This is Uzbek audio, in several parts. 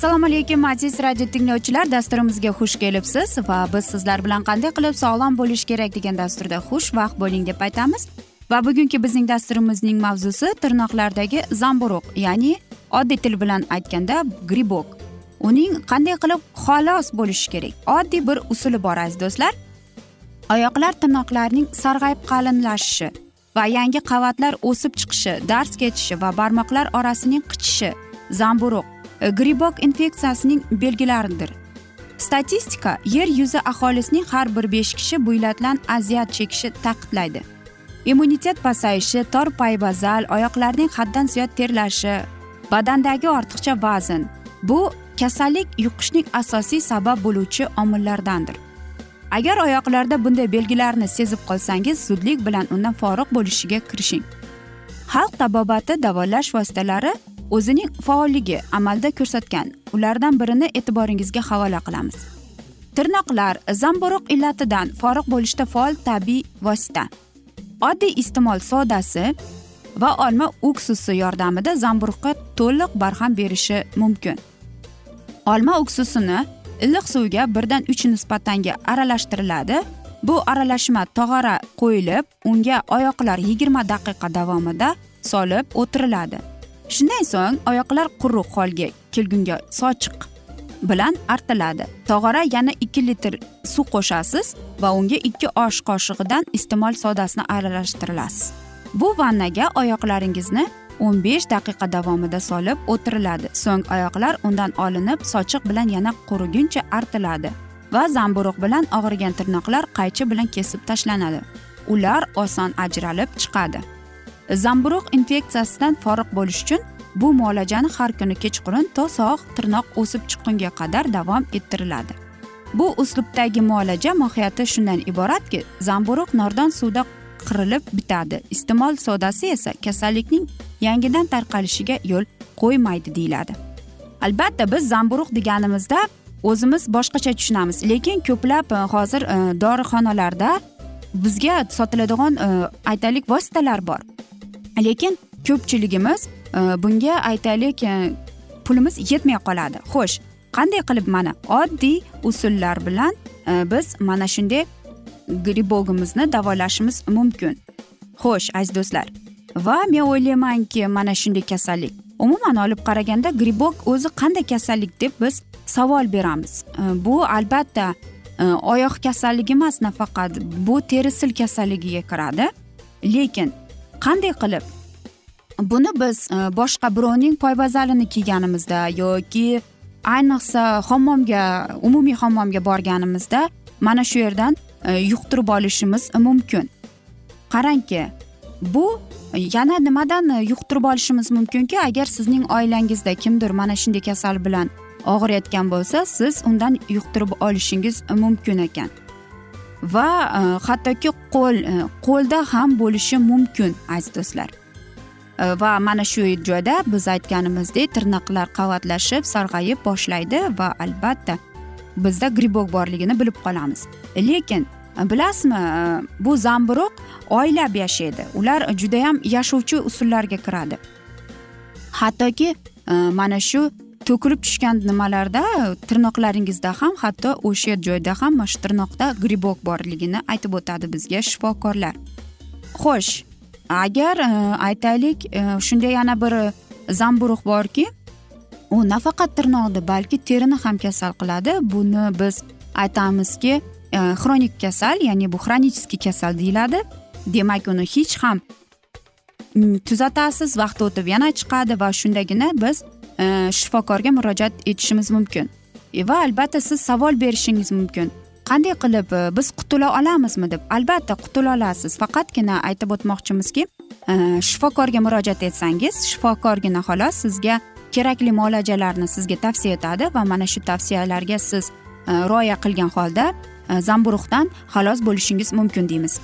assalomu alaykum aziz radio tinglovchilar dasturimizga xush kelibsiz va biz sizlar bilan qanday qilib sog'lom bo'lish kerak degan dasturda xushvaqt bo'ling deb aytamiz. Va bugungi bizning dasturimizning mavzusi tirnoqlardagi zamburug' ya'ni oddiy til bilan aytganda gribok. Uning qanday qilib xalos bo'lishi kerak? Oddiy bir usuli bor aziz do'stlar. Oyoqlar tirnoqlarning sarg'ayib qalinlashishi va yangi qavatlar o'sib chiqishi darz ketishi va barmoqlar orasining qichishi zamburug' e, gribok infeksiyasining belgilaridir. Statistika yer yuzi aholisining har bir besh kishi bu aziyat chekishi ta'kidlaydi. Immunitet pasayishi tor paybazal oyoqlarning haddan ziyod terlashi badandagi ortiqcha vazn bu kasallik yuqishning asosiy sabab bo'luvchi omillardandir. Agar oyoqlarda bunday belgilarni sezib qolsangiz zudlik bilan undan forig' bo'lishiga kirishing. Xalq tabobati davolash vositalari o'zining faolligi amalda ko'rsatgan. Ulardan birini e'tiboringizga havola qilamiz. Tirnoqlar zamburug' illatidan forig' bo'lishda faol tabiiy vosita. Oddiy iste'mol sodasi va olma uksusi yordamida zamburug'ga to'liq barham berishi mumkin. Olma uksusini iliq suvga birdan uch nisbatanga aralashtiriladi. Bu aralashma tog'ora qo'yilib unga oyoqlar yigirma daqiqa davomida solib o'tiriladi. Shundan so'ng oyoqlar quruq holga kelgunga sochiq bilan artiladi. Tog'ora yana ikki litr suv qo'shasiz va unga ikki osh qoshig'idan iste'mol sodasini aralashtirasiz. Bu vannaga oyoqlaringizni o'n besh daqiqa davomida solib o'tiriladi. So'ng oyoqlar undan olinib sochiq bilan yana quriguncha artiladi va zamburug' bilan og'rigan tirnoqlar qaychi bilan kesib tashlanadi. Ular oson ajralib chiqadi. Zamburug' infeksiyasidan forig' bo'lish uchun bu muolajani har kuni kechqurun to sog' tirnoq o'sib chiqqunga qadar davom ettiriladi. Bu uslubdagi muolaja mohiyati shundan iboratki zamburug' nordon suvda qirilib bitadi. Iste'mol sodasi esa kasallikning yangidan tarqalishiga yo'l qo'ymaydi deyiladi. Albatta biz zamburug' deganimizda o'zimiz boshqacha tushunamiz lekin ko'plab e, hozir e, dorixonalarda bizga sotiladigan e, aytaylik vositalar bor. Lekin ko'pchiligimiz bunga aytaylik pulimiz yetmay qoladi. Xo'sh qanday qilib mana oddiy usullar bilan biz mana shunday gribogimizni davolashimiz mumkin? Xo'sh aziz do'stlar va men o'ylaymanki mana shunday kasallik. Umuman olib qaraganda gribok o'zi qanday kasallik deb biz savol beramiz. Bu albatta e, oyoq kasalligi emas nafaqat bu teri sil kasalligiga kiradi. Lekin qanday qilib buni biz e, boshqa birovning poybazalini kiyganimizda yoki ayniqsa hammomga umumiy hammomga borganimizda mana shu yerdan e, yuqtirib olishimiz mumkin. Qarangki bu yana nimadan e, yuqtirib olishimiz mumkinki agar sizning oilangizda kimdir mana shunday kasal bilan og'riyotgan bo'lsa siz undan yuqtirib olishingiz mumkin ekan. Va e, hattoki qo'l e, qo'lda ham bo'lishi mumkin aziz do'stlar. Va mana shu joyda biz aytganimizdek tirnoqlar qavatlashib sarg'ayib boshlaydi va albatta bizda gribok borligini bilib qolamiz. Lekin bilasizmi e, bu zamburug' oylab yashaydi. Ular judayam yashovchi usullarga kiradi. Hattoki e, mana shu to'kilib tushgan nimalarda e, tirnoqlaringizda ham hatto o'sha joyda ham mana shu tirnoqda gribok borligini aytib o'tadi bizga shifokorlar. Xo'sh agar aytaylik shunday shunda yana bir zamburug' borki u nafaqat tirnoqni balki terini ham kasal qiladi. Buni biz aytamizki xronik kasal ya'ni bu xronический kasal deyiladi demak uni hech ham tuzatasiz vaqt o'tib yana chiqadi va shundagina biz shifokorga murojaat etishimiz mumkin va albatta siz savol berishingiz mumkin qanday qilib biz qutula olamizmi deb albatta qutula olasiz faqatgina aytib o'tmoqchimizki shifokorga murojaat etsangiz shifokorgina xolos sizga kerakli muolajalarni sizga tavsiya etadi va mana shu tavsiyalarga siz rioya qilgan holda Э, zamburug'dan xalos bo'lishingiz mumkin deymiz.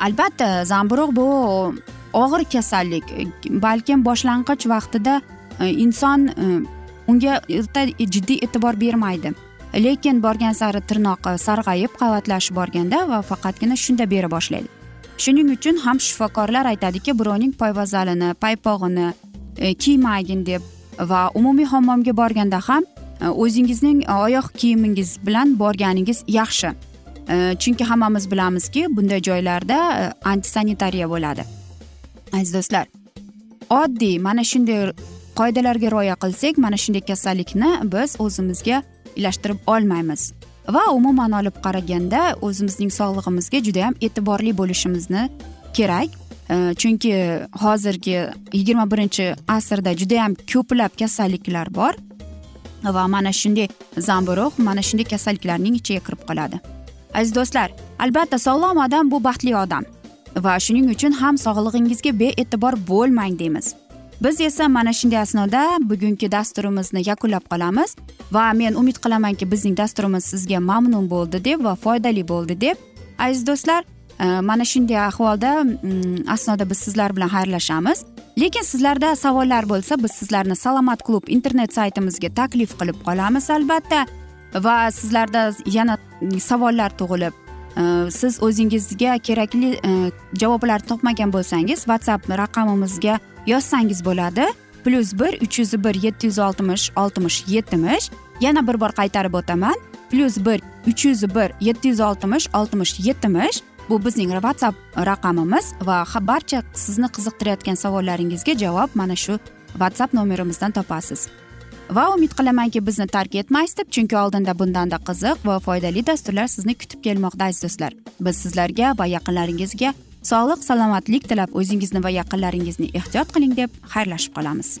Albatta zamburug' bu og'ir kasallik balkim boshlang'ich vaqtida e, inson e, unga erta jiddiy e'tibor bermaydi. Lekin borgan sari tirnoq sarg'ayib qavatlashib borganda va faqatgina shunda bera boshlaydi. Shuning uchun ham shifokorlar aytadiki birovning poyvazalini paypog'ini e, kiymagin deb va umumiy hammomga borganda ham Э, o'zingizning e, oyoq kiyimingiz bilan borganingiz yaxshi. E, chunki hammamiz bilamizki bunday joylarda e, antisanitariya bo'ladi. Aziz do'stlar oddiy mana shunday qoidalarga rioya qilsak mana shunday kasallikni biz o'zimizga ilashtirib olmaymiz. Va umuman olib qaraganda o'zimizning sog'lig'imizga judayam e'tiborli bo'lishimizni kerak. Chunki hozirgi yigirma birinchi asrda judayam ko'plab kasalliklar bor. Va mana shunday zamburug' mana shunday kasalliklarning ichiga kirib qoladi. Aziz do'stlar albatta sog'lom odam bu baxtli odam va shuning uchun ham sog'lig'ingizga bee'tibor bo'lmang deymiz. Biz esa mana shunday asnoda bugungi dasturimizni yakunlab qolamiz va men umid qilamanki bizning dasturimiz sizga mamnun bo'ldi deb va foydali bo'ldi deb. Aziz do'stlar e, mana shunday ahvolda mm, asnoda biz sizlar bilan xayrlashamiz. Lekin sizlarda savollar bo'lsa biz sizlarni salomat klub internet saytimizga taklif qilib qolamiz albatta. Va sizlarda yana savollar tug'ilib e, siz o'zingizga kerakli e, javoblarni topmagan bo'lsangiz whatsapp raqamimizga yozsangiz bo'ladi. Plyus bir uch yuz bir yetti yuz oltmish oltmish yetmish. Yana bir bor qaytarib o'taman. Plyus bir uch yuz bir yetti yuz oltmish oltmish yetmish. Bu bizning whatsapp raqamimiz va barcha sizni qiziqtirayotgan savollaringizga javob mana shu whatsapp nomerimizdan topasiz. Va umid qilamanki bizni tark etmaysiz deb chunki oldinda bundanda qiziq va foydali dasturlar sizni kutib kelmoqda aziz do'stlar. Biz sizlarga va yaqinlaringizga sog'lik salomatlik tilab o'zingizni va yaqinlaringizni ehtiyot qiling deb xayrlashib qolamiz.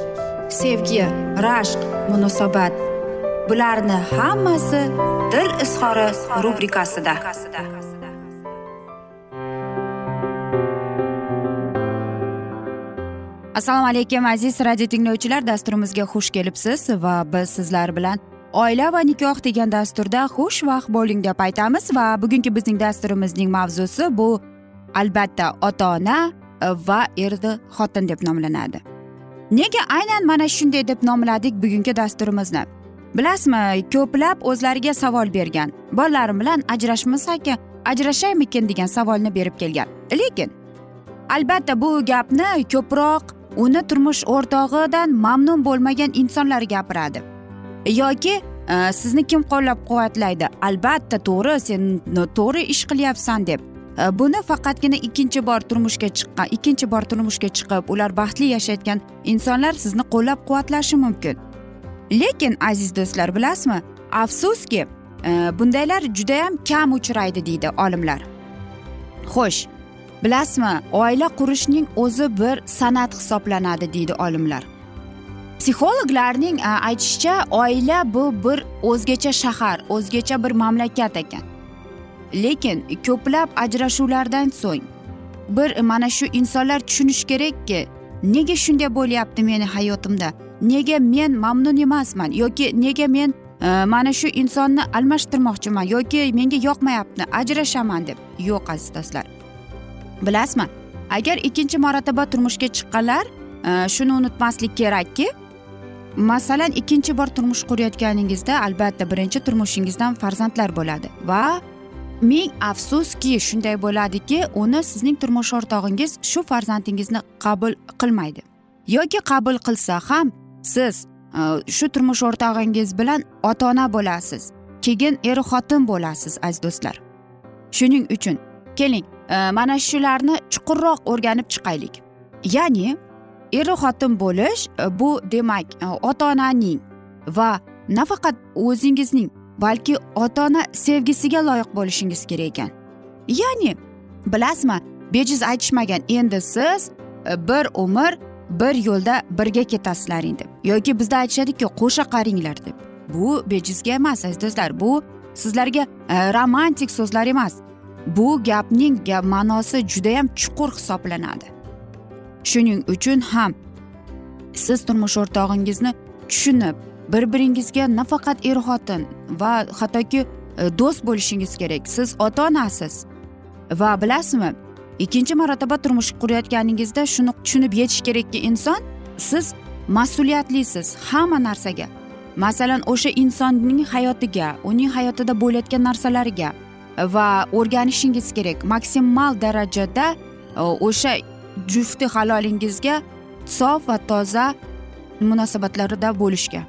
sevgi rashq munosabat. Bularni hammasi dil izhori rubrikasida. Assalomu alaykum aziz radio tinglovchilar. Dasturimizga xush kelibsiz va biz sizlar bilan oila va nikoh degan dasturda xushvaqt bo'ling deb aytamiz va bugungi bizning dasturimizning mavzusi bu albatta ota ona va erni xotin deb nomlanadi. Nega aynan mana shunday deb nomladik bugungi dasturimizni? Bilasizmi ko'plab o'zlariga savol bergan. Bolalarim bilan ajrashmasak ajrashaymikin degan savolni berib kelgan. Lekin albatta bu gapni ko'proq uni turmush o'rtog'idan mamnun bo'lmagan insonlar gapiradi. Yoki e, sizni kim qo'llab quvvatlaydi albatta to'g'ri sen to'g'ri ish qilyapsan deb. Э, buni faqatgina ikkinchi bor turmushga chiqqan ikkinchi bor turmushga chiqib ular baxtli yashayotgan insonlar sizni qo'llab quvvatlashi mumkin. Lekin aziz do'stlar bilasizmi afsuski e, bundaylar judayam kam uchraydi deydi olimlar. Xo'sh bilasizmi oila qurishning o'zi bir san'at hisoblanadi deydi olimlar. Psixologlarning e, aytishicha oila bu bir o'zgacha shahar o'zgacha bir mamlakat ekan. Lekin ko'plab ajrashuvlardan so'ng bir mana shu insonlar tushunishi kerakki nega shunday bo'lyapti meni hayotimda? Nega men mamnun emasman? Yoki nega men e, mana shu insonni almashtirmoqchiman? Yoki menga yoqmayapti ajrashaman deb? Yo'q aziz do'stlar. Bilasizmi? Agar ikkinchi marotaba turmushga chiqqanlar e, shuni unutmaslik kerakki masalan ikkinchi bor turmush qurayotganingizda albatta birinchi turmushingizdan farzandlar bo'ladi va ming afsuski shunday bo'ladiki uni sizning turmush o'rtog'ingiz shu farzandingizni qabul qilmaydi. Yoki qabul qilsa ham siz e, shu turmush o'rtog'ingiz bilan ota ona bo'lasiz keyin er xotin bo'lasiz aziz do'stlar. Shuning uchun keling e, mana shularni chuqurroq o'rganib chiqaylik. Ya'ni er xotin bo'lish e, bu demak ota onaning va nafaqat o'zingizning balki ota ona sevgisiga loyiq bo'lishingiz kerak ekan. Ya'ni bilasizmi bejiz aytishmagan endi siz e, bir umr bir yo'lda birga ketasizlar deb yoki bizda aytishadiki qo'sha qaringlar deb. Bu bejizga emas aziz do'stlar bu sizlarga e, romantik so'zlar emas. Bu gapning gap ma'nosi judayam chuqur hisoblanadi. Shuning uchun ham siz turmush o'rtog'ingizni tushunib bir biringizga nafaqat er xotin va hattoki e, do'st bo'lishingiz kerak. Siz ota onasiz va bilasizmi ikkinchi marotaba turmush qurayotganingizda shuni tushunib yetish kerakki inson siz mas'uliyatlisiz hamma narsaga. Masalan o'sha insonning hayotiga uning hayotida bo'layotgan narsalarga va o'rganishingiz kerak. Maksimal darajada e, o'sha jufti halolingizga sof va toza munosabatlarda bo'lishga.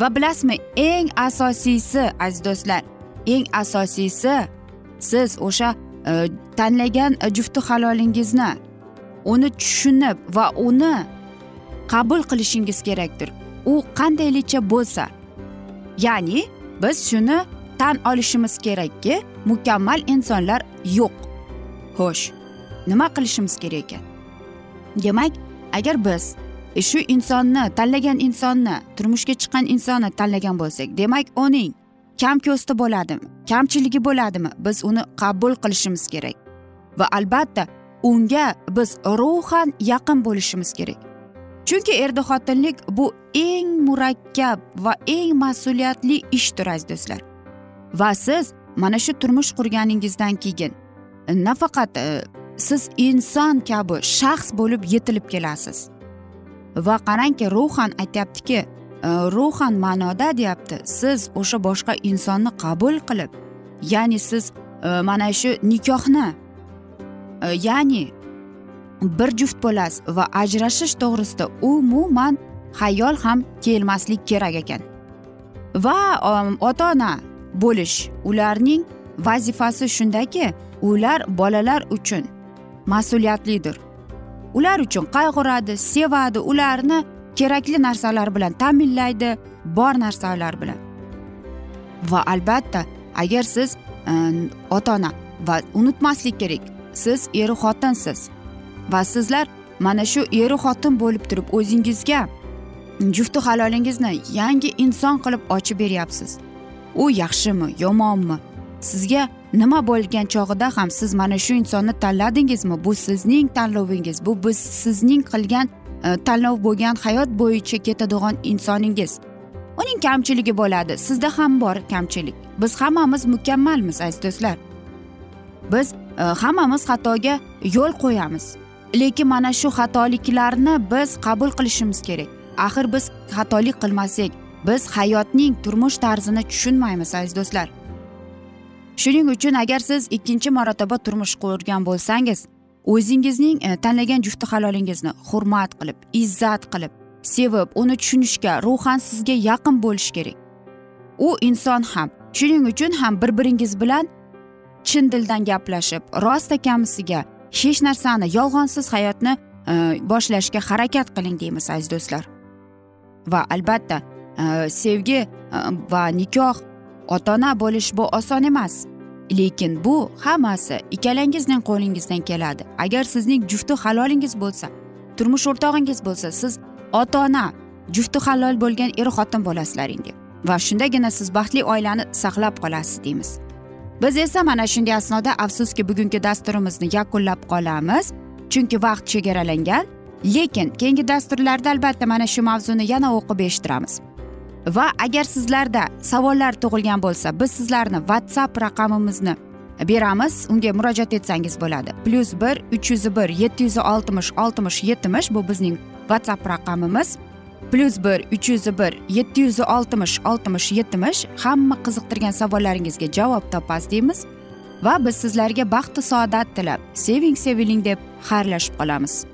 Va bilasizmi eng asosiysi aziz do'stlar eng asosiysi siz o'sha e, tanlagan e, jufti halolingizni uni tushunib va uni qabul qilishingiz kerakdir. U qandaylicha bo'lsa ya'ni biz shuni tan olishimiz kerakki mukammal insonlar yo'q. Xo'sh nima qilishimiz kerak ekan? Demak agar biz E, shu insonni tanlagan insonni turmushga chiqqan insonni tanlagan bo'lsak demak uning kam ko'sti bo'ladimi kamchiligi bo'ladimi biz uni qabul qilishimiz kerak. Va albatta unga biz ruhan yaqin bo'lishimiz kerak. Chunki erdi xotinlik bu eng murakkab va eng mas'uliyatli ishdir aziz do'stlar. Va siz mana shu turmush qurganingizdan keyin nafaqat e, siz inson kabi shaxs bo'lib yetilib kelasiz. Va qarangki ruhan aytyaptiki e, ruhan ma'noda deyapti. Siz o'sha boshqa insonni qabul qilib ya'ni siz e, mana shu nikohni e, ya'ni bir juft bo'lasiz va ajrashish to'g'risida umuman xayol ham kelmaslik kerak ekan. Va ota ona bo'lish ularning vazifasi shundaki ular bolalar uchun mas'uliyatlidir. Ular uchun qayg'uradi sevadi ularni kerakli narsalar bilan ta'minlaydi bor narsalar bilan. Va albatta agar siz e, ota ona va unutmaslik kerak siz eru xotinsiz. Va sizlar mana shu eru xotin bo'lib turib o'zingizga jufti halolingizni yangi inson qilib ochib beryapsiz. U yaxshimi yomonmi? Sizga nima bo'lgan chog'ida ham siz mana shu insonni tanladingizmi? Bu sizning tanlovingiz bu biz sizning qilgan e, tanlov bo'lgan hayot bo'yicha ketadigan insoningiz. Uning kamchiligi bo'ladi. Sizda ham bor kamchilik. Biz hammamiz mukammalmiz aziz do'stlar. Biz e, hammamiz xatoga yo'l qo'yamiz. Lekin mana shu xatoliklarni biz qabul qilishimiz kerak. Axir biz xatolik qilmasak biz hayotning turmush tarzini tushunmaymiz aziz do'stlar. Shuning uchun agar siz ikkinchi marotaba turmush qurgan bo'lsangiz o'zingizning e, tanlagan jufti halolingizni hurmat qilib izzat qilib sevib uni tushunishga ruhan sizga yaqin bo'lish kerak. U inson ham shuning uchun ham bir biringiz bilan chin dildan gaplashib rosta kamisiga hech narsani yolg'onsiz hayotni e, boshlashga harakat qiling deymiz aziz do'stlar. Va albatta e, sevgi e, va nikoh ota ona bo'lish bu oson emas. Lekin bu hammasi ikkalangizning qo'lingizdan keladi. Agar sizning jufti halolingiz bo'lsa turmush o'rtog'ingiz bo'lsa siz ota ona jufti halol bo'lgan er xotin bo'lasizlaring deb. Va shundagina siz baxtli oilani saqlab qolasiz deymiz. Biz esa mana shunday asnoda afsuski bugungi dasturimizni yakunlab qolamiz. Chunki vaqt chegaralangan lekin keyingi dasturlarda albatta mana shu mavzuni yana o'qib eshittiramiz. Va agar sizlarda savollar tug'ilgan bo'lsa biz sizlarni whatsapp raqamimizni beramiz. Unga murojaat etsangiz bo'ladi. Plyus bir uch yuz bir yetti yuz oltmish oltmish yetmish bu bizning whatsapp raqamimiz. Plyus bir uch yuz bir yetti yuz oltmish oltmish yetmish hamma qiziqtirgan savollaringizga javob topasiz deymiz. Va biz sizlarga baxtu saodat tilab seving seviling deb xayrlashib qolamiz.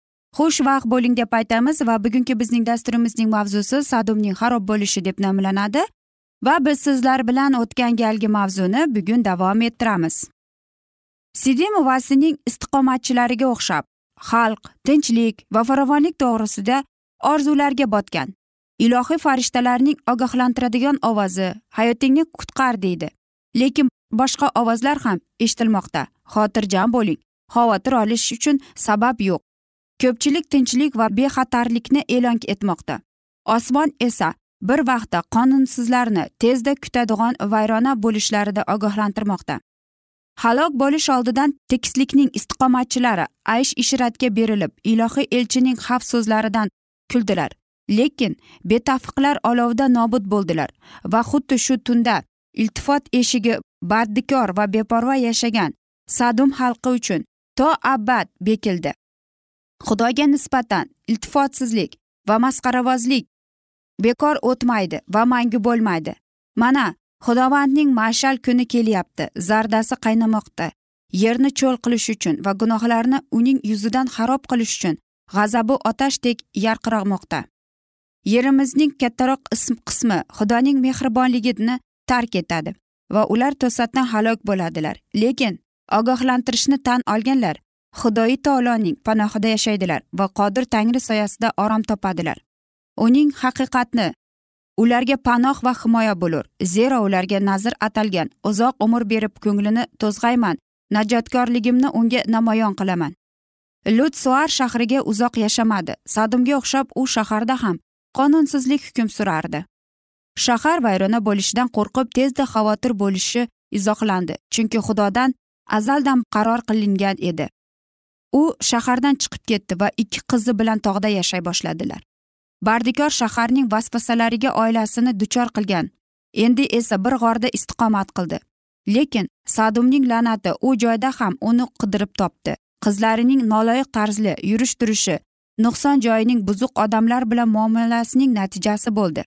xushvaqt bo'ling deb aytamiz va bugungi bizning dasturimizning mavzusi sadumning xarob bo'lishi deb nomlanadi va biz sizlar bilan o'tgan galgi mavzuni bugun davom ettiramiz. Sidim vasining istiqomatchilariga o'xshab xalq tinchlik va farovonlik to'g'risida orzularga botgan ilohiy farishtalarning ogohlantiradigan ovozi hayotingni qutqar deydi. Lekin boshqa ovozlar ham eshitilmoqda. Xotirjam bo'ling. Xavotir olish uchun sabab yo'q. Ko'pchilik tinchlik va bexatarlikni e'lon etmoqda. Osmon esa bir vaqtda qonunsizlarni tezda kutadigan vayrona bo'lishlarida ogohlantirmoqda. Halok bo'lish oldidan tekislikning istiqomatchilari aysh ishratga berilib ilohiy elchining xavf so'zlaridan kuldilar. Lekin betafiqlar olovda nobud bo'ldilar va xuddi shu tunda iltifot eshigi bardikor va beparvo yashagan sadum xalqi uchun to abad bekildi. Xudoga nisbatan iltifotsizlik va masxaravozlik bekor o'tmaydi va mangu bo'lmaydi. Mana xudovandning mashal kuni kelyapti zardasi qaynamoqda. Yerni cho'l qilish uchun va gunohlarni uning yuzidan xarob qilish uchun g'azabi otashdek yarqiramoqda yerimizning kattaroq qismi xudoning mehribonligini tark etadi va ular to'satdan halok bo'ladilar. Lekin ogohlantirishni tan olganlar xudoyi taoloning panohida yashaydilar va qodir tangri soyasida orom topadilar. Uning haqiqatni ularga panoh va himoya bo'lur zero ularga nazr atalgan uzoq umr berib ko'nglini to'zg'ayman najotkorligimni unga namoyon qilaman. Lut suar shahriga uzoq yashamadi sadumga o'xshab u shaharda ham qonunsizlik hukm surardi. Shahar vayrona bo'lishidan qo'rqib tezda xavotir bo'lishi izohlandi chunki xudodan azaldan qaror qilingan edi. U shahardan chiqib ketdi va ikki qizi bilan tog'da yashay boshladilar. Bardikor shaharning vasvasalariga oilasini duchor qilgan. Endi esa bir g'orda istiqomat qildi. Lekin sadumning la'nati u joyda ham uni qidirib topdi. Qizlarining noloyiq tarzli yurish turishi nuqson joyining buzuq odamlar bilan muomalasining natijasi bo'ldi.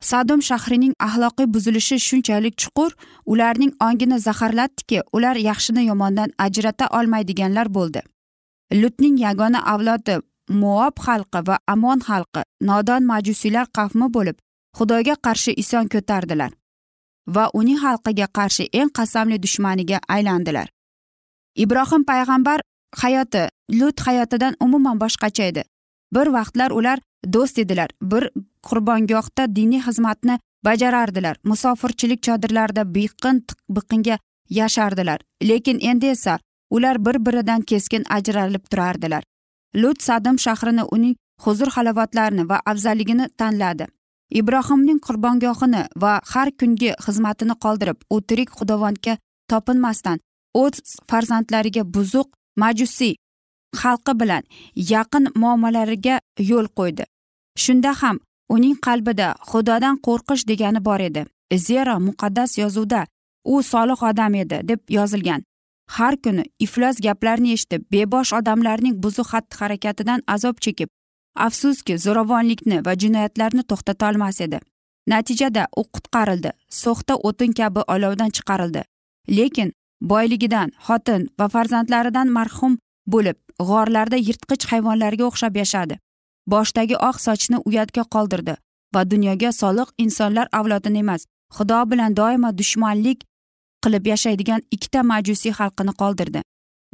Sadum shahrining axloqiy buzilishi shunchalik chuqur ularning ongini zaharlatdiki ular yaxshini yomondan ajrata olmaydiganlar bo'ldi. Lutning yagona avlodi muob xalqi va amon xalqi nodon majusiylar qavmi bo'lib xudoga qarshi ison ko'tardilar va uning xalqiga qarshi eng qasamli dushmaniga aylandilar. Ibrohim payg'ambar hayoti lut hayotidan umuman boshqacha edi. Bir vaqtlar ular do'st edilar. Bir qurbongohda diniy xizmatni bajarardilar. Musofirchilik chodirlarida biqin biqinga yashardilar. Lekin endi esa ular bir biridan keskin ajralib turardilar. Lut sadim shahrini uning huzur halovatlarini va afzalligini tanladi. Ibrohimning qurbongohini va har kungi xizmatini qoldirib u tirik xudovonga topinmasdan o'z farzandlariga buzuq majusiy xalqi bilan yaqin muomalariga yo'l qo'ydi. Shunda ham uning qalbida xudodan qo'rqish degani bor edi. Zero muqaddas yozuvda u solih odam edi deb yozilgan. Har kuni iflos gaplarni eshitib bebosh odamlarning buzuq xatti harakatidan azob chekib afsuski zo'ravonlikni va jinoyatlarni to'xtatolmas edi. Natijada u qutqarildi so'xta o'tin kabi olovdan chiqarildi. Lekin boyligidan xotin va farzandlaridan marhum bo'lib g'orlarda yirtqich hayvonlarga o'xshab yashadi. Boshidagi oq sochni uyatga qoldirdi va dunyoga soliq insonlar avlodini emas xudo bilan doimo dushmanlik qilib yashaydigan ikkita majusiy xalqini qoldirdi.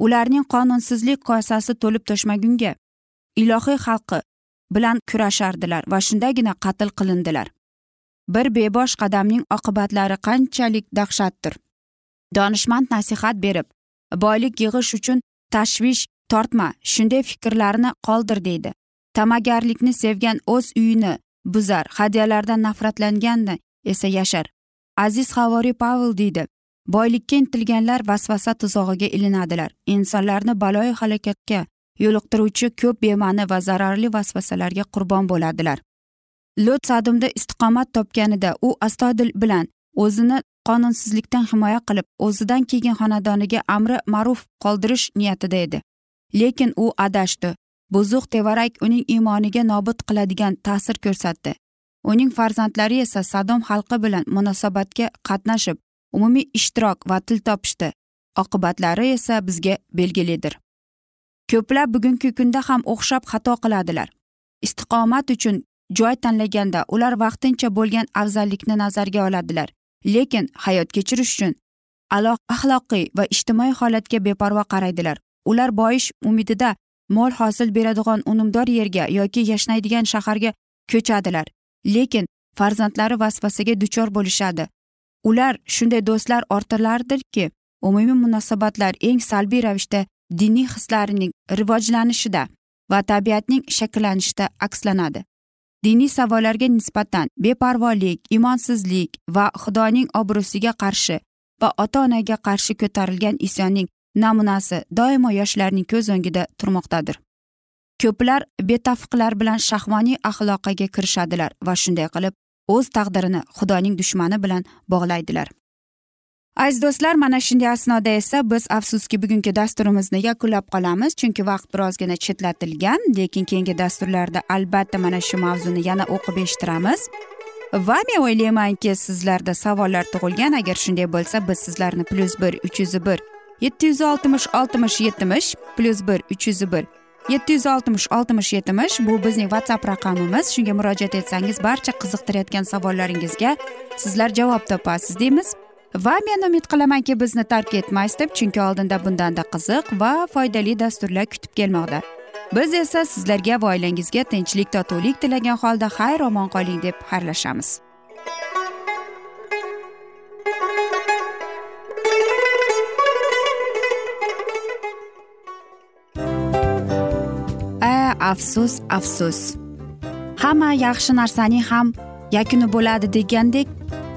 Ularning qonunsizlik kosasi to'lib toshmagunga ilohiy xalqi bilan kurashardilar va shundagina qatl qilindilar. Bir bebosh qadamning oqibatlari qanchalik dahshatdir. Donishmand nasihat berib boylik yig'ish uchun tashvish tortma shunday fikrlarni qoldir deydi. Ta'magarlikni sevgan o'z uyini buzar hadyalardan nafratlanganni esa yashar. Aziz havoriy pavel deydi boylikka intilganlar vasvasa tuzog'iga ilinadilar. Insonlarni baloyi halokatga yo'liqtiruvchi ko'p bema'ni va zararli vasvasalarga qurbon bo'ladilar. Lot sadumda istiqomat topganida u astoydil bilan o'zini qonunsizlikdan himoya qilib o'zidan keyin xonadoniga amri ma'ruf qoldirish niyatida edi. Lekin u adashdi. Buzuq tevarak uning iymoniga nobud qiladigan ta'sir ko'rsatdi. Uning farzandlari esa sadom xalqi bilan munosabatga qatnashib umumiy ishtirok va til topishdi. Oqibatlari esa bizga belgilidir. Ko'plab bugungi kunda ham o'xshab xato qiladilar. Istiqomat uchun joy tanlaganda ular vaqtincha bo'lgan afzallikni nazarga oladilar. Lekin hayot kechirish uchun axloqiy va ijtimoiy holatga beparvo qaraydilar. Ular boyish umidida mol hosil beradigan unumdor yerga yoki yashnaydigan shaharga ko'chadilar. Lekin farzandlari vasvasaga duchor bo'lishadi. Ular shunday do'stlar ortilardirki umumiy munosabatlar eng salbiy ravishda diniy hislarning rivojlanishida va tabiatning shakllanishida akslanadi. Diniy savollarga nisbatan beparvolik imonsizlik va xudoning obro'siga qarshi va ota onaga qarshi ko'tarilgan isyonning namunasi doimo yoshlarning ko'z o'ngida turmoqdadir. Ko'plar betafiqlar bilan shahvoniy axloqaga kirishadilar va shunday qilib o'z taqdirini xudoning dushmani bilan bog'laydilar. Aziz do'stlar mana shunday asnoda esa biz afsuski bugungi dasturimizni yakunlab qolamiz chunki vaqt birozgina chetlatilgan lekin keyingi dasturlarda albatta mana shu mavzuni yana o'qib eshittiramiz. Va men o'ylaymanki sizlarda savollar tug'ilgan agar shunday bo'lsa biz sizlarni plyus bir uch yuz bir yetti yuz oltmish oltmish yetmish plyus bir uch yuz bir yetti yuz oltmish oltmish yetmish bu bizning whatsapp raqamimiz. Shunga murojaat etsangiz barcha qiziqtirayotgan savollaringizga sizlar javob topasiz deymiz. Va men umid qilamanki bizni tark etmaysiz deb chunki oldinda bundanda qiziq va foydali dasturlar kutib kelmoqda. Biz esa sizlarga va oilangizga tinchlik totuvlik tilagan holda xayr omon qoling deb xayrlashamiz. A afsus afsus. Hamma yaxshi narsaning ham yakuni bo'ladi degandek